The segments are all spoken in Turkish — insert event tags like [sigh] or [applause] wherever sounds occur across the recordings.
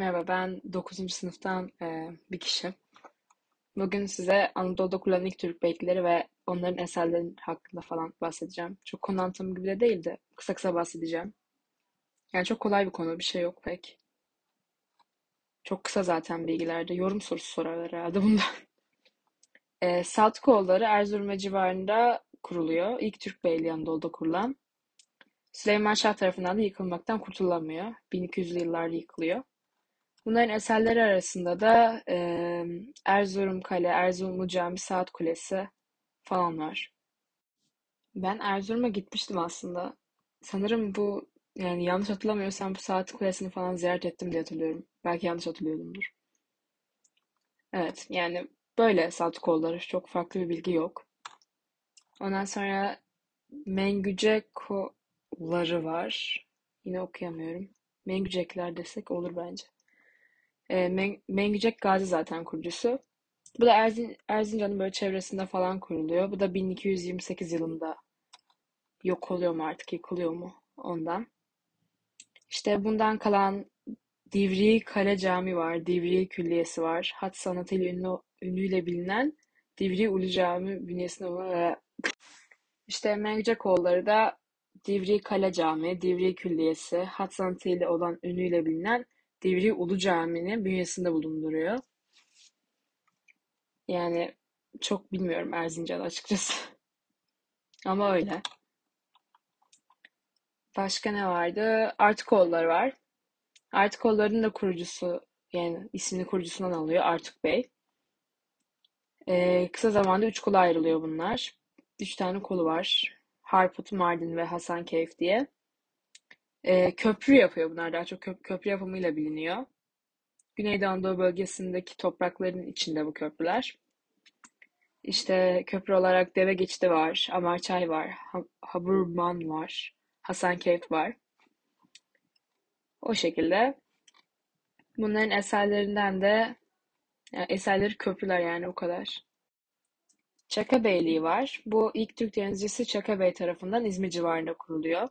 Merhaba, ben 9. sınıftan e, bir kişi. Bugün size Anadolu'da kurulan ilk Türk beylikleri ve onların eserlerinin hakkında falan bahsedeceğim. Çok konu anlatımı gibi de değil de kısa kısa bahsedeceğim. Yani çok kolay bir konu, bir şey yok pek. Çok kısa zaten bilgilerde. Yorum sorusu sorarlar herhalde bundan. E, Saltıkoğulları Erzurum ve civarında kuruluyor. İlk Türk beyliği Anadolu'da kurulan. Süleyman Şah tarafından da yıkılmaktan kurtulamıyor. 1200'lü yıllarda yıkılıyor. Bunların eserleri arasında da e, Erzurum Kale, Erzurumlu Cami, Saat Kulesi falan var. Ben Erzurum'a gitmiştim aslında. Sanırım bu yani yanlış hatırlamıyorsam bu Saat Kulesi'ni falan ziyaret ettim diye hatırlıyorum. Belki yanlış hatırlıyorumdur. Evet yani böyle Saat kolları. Çok farklı bir bilgi yok. Ondan sonra Mengüce kolları var. Yine okuyamıyorum. Mengücekler desek olur bence. E, Men Mengücek Gazi zaten kurucusu. Bu da Erzin, Erzincan'ın böyle çevresinde falan kuruluyor. Bu da 1228 yılında yok oluyor mu artık yıkılıyor mu ondan. İşte bundan kalan Divriği Kale Cami var. Divriği Külliyesi var. Hat sanatıyla ünlü, ünlüyle bilinen Divriği Ulu Cami bünyesinde olan işte Mengücekoğulları da Divriği Kale Cami, Divriği Külliyesi, hat sanatıyla olan ünlüyle bilinen Divriği Ulu Cami'nin bünyesinde bulunduruyor. Yani çok bilmiyorum Erzincan açıkçası. [laughs] Ama öyle. Başka ne vardı? Artukoğulları var. Artukoğulların da kurucusu yani ismini kurucusundan alıyor Artuk Bey. Ee, kısa zamanda üç kola ayrılıyor bunlar. Üç tane kolu var. Harput, Mardin ve Hasankeyf diye. Ee, köprü yapıyor bunlar daha çok köp köprü yapımıyla biliniyor. Güneydoğu Anadolu bölgesindeki toprakların içinde bu köprüler. İşte köprü olarak Deve Geçidi var, Amarçay var, Haburman var, Hasankeyf var. O şekilde. Bunların eserlerinden de yani eserleri köprüler yani o kadar. Çaka Beyliği var. Bu ilk Türk denizcisi Çaka Bey tarafından İzmir civarında kuruluyor.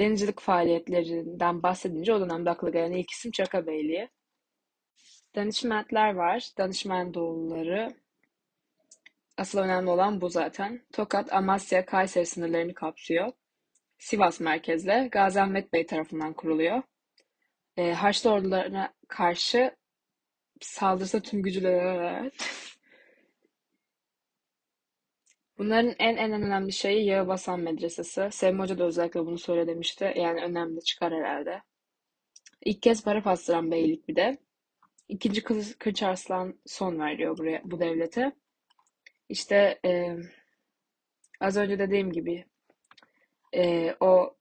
Denizcilik faaliyetlerinden bahsedince o dönemde akla gelen ilk isim Çaka Beyliği. Danışmentler var. Danışman doğulları. Asıl önemli olan bu zaten. Tokat, Amasya, Kayseri sınırlarını kapsıyor. Sivas merkezle Gaziantep Bey tarafından kuruluyor. E, Haçlı ordularına karşı saldırsa tüm gücüyle [laughs] Bunların en en önemli şeyi Yağı Basan Medresesi. Sevim Hoca da özellikle bunu söylemişti. Yani önemli çıkar herhalde. İlk kez para bastıran beylik bir de. İkinci kız Kılıç Arslan son veriyor buraya bu devlete. İşte e, az önce dediğim gibi e, o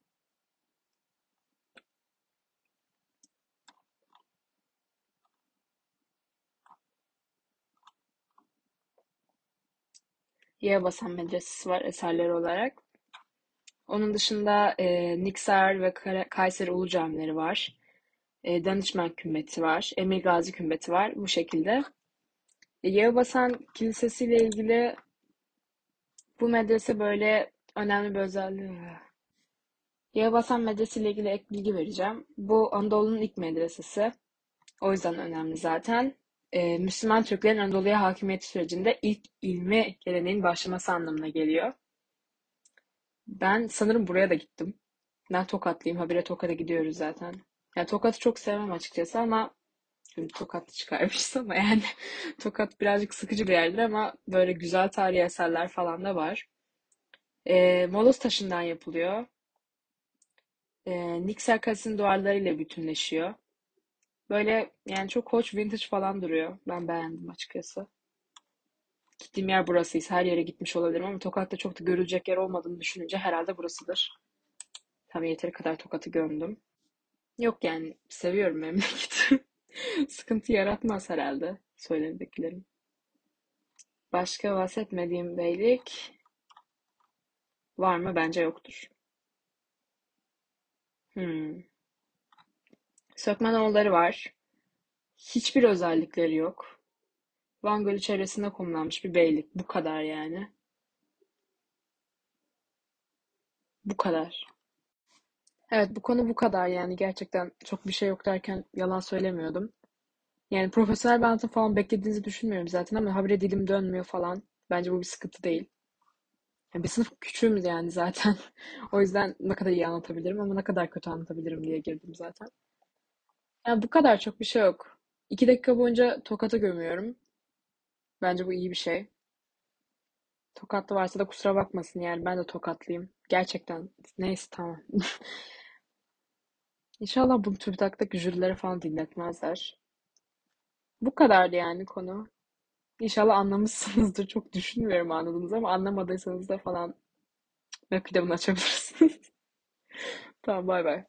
Yere Basan Medresesi var eserleri olarak. Onun dışında e, Niksar ve Kayseri Ulu Camileri var. E, Danışman Kümbeti var. Emir Gazi Kümbeti var. Bu şekilde. E, Yerebasan Kilisesi ile ilgili bu medrese böyle önemli bir özelliği. Yerebasan Medresi ile ilgili ek bilgi vereceğim. Bu Anadolu'nun ilk medresesi. O yüzden önemli zaten e, Müslüman Türklerin Anadolu'ya hakimiyeti sürecinde ilk ilmi geleneğin başlaması anlamına geliyor. Ben sanırım buraya da gittim. Ben Tokatlıyım. Habire Tokat'a gidiyoruz zaten. Yani Tokat'ı çok sevmem açıkçası ama şimdi Tokat'ı çıkarmışız ama yani [laughs] Tokat birazcık sıkıcı bir yerdir ama böyle güzel tarihi eserler falan da var. E, Molos taşından yapılıyor. E, Niksel Kalesi'nin duvarlarıyla bütünleşiyor. Böyle yani çok hoş vintage falan duruyor. Ben beğendim açıkçası. Gittiğim yer burasıyız. Her yere gitmiş olabilirim ama Tokat'ta çok da görülecek yer olmadığını düşününce herhalde burasıdır. Tabii yeteri kadar Tokat'ı gömdüm. Yok yani seviyorum memleketi. [laughs] Sıkıntı yaratmaz herhalde söylediklerim. Başka bahsetmediğim beylik var mı? Bence yoktur. Hmm. Sökmenoğulları var. Hiçbir özellikleri yok. Van Gölü çevresinde konumlanmış bir beylik. Bu kadar yani. Bu kadar. Evet bu konu bu kadar yani gerçekten çok bir şey yok derken yalan söylemiyordum. Yani profesyonel bir anlatım falan beklediğinizi düşünmüyorum zaten ama habire dilim dönmüyor falan. Bence bu bir sıkıntı değil. Yani bir sınıf küçüğümüz yani zaten. [laughs] O yüzden ne kadar iyi anlatabilirim ama ne kadar kötü anlatabilirim diye girdim zaten. Yani bu kadar çok bir şey yok. İki dakika boyunca tokata gömüyorum. Bence bu iyi bir şey. Tokatlı varsa da kusura bakmasın yani ben de tokatlıyım. Gerçekten. Neyse tamam. [laughs] İnşallah bu TÜBİTAK'taki jürilere falan dinletmezler. Bu kadardı yani konu. İnşallah anlamışsınızdır. Çok düşünmüyorum anladınız ama anlamadıysanız da falan web kitabını açabilirsiniz. [laughs] Tamam bay bay.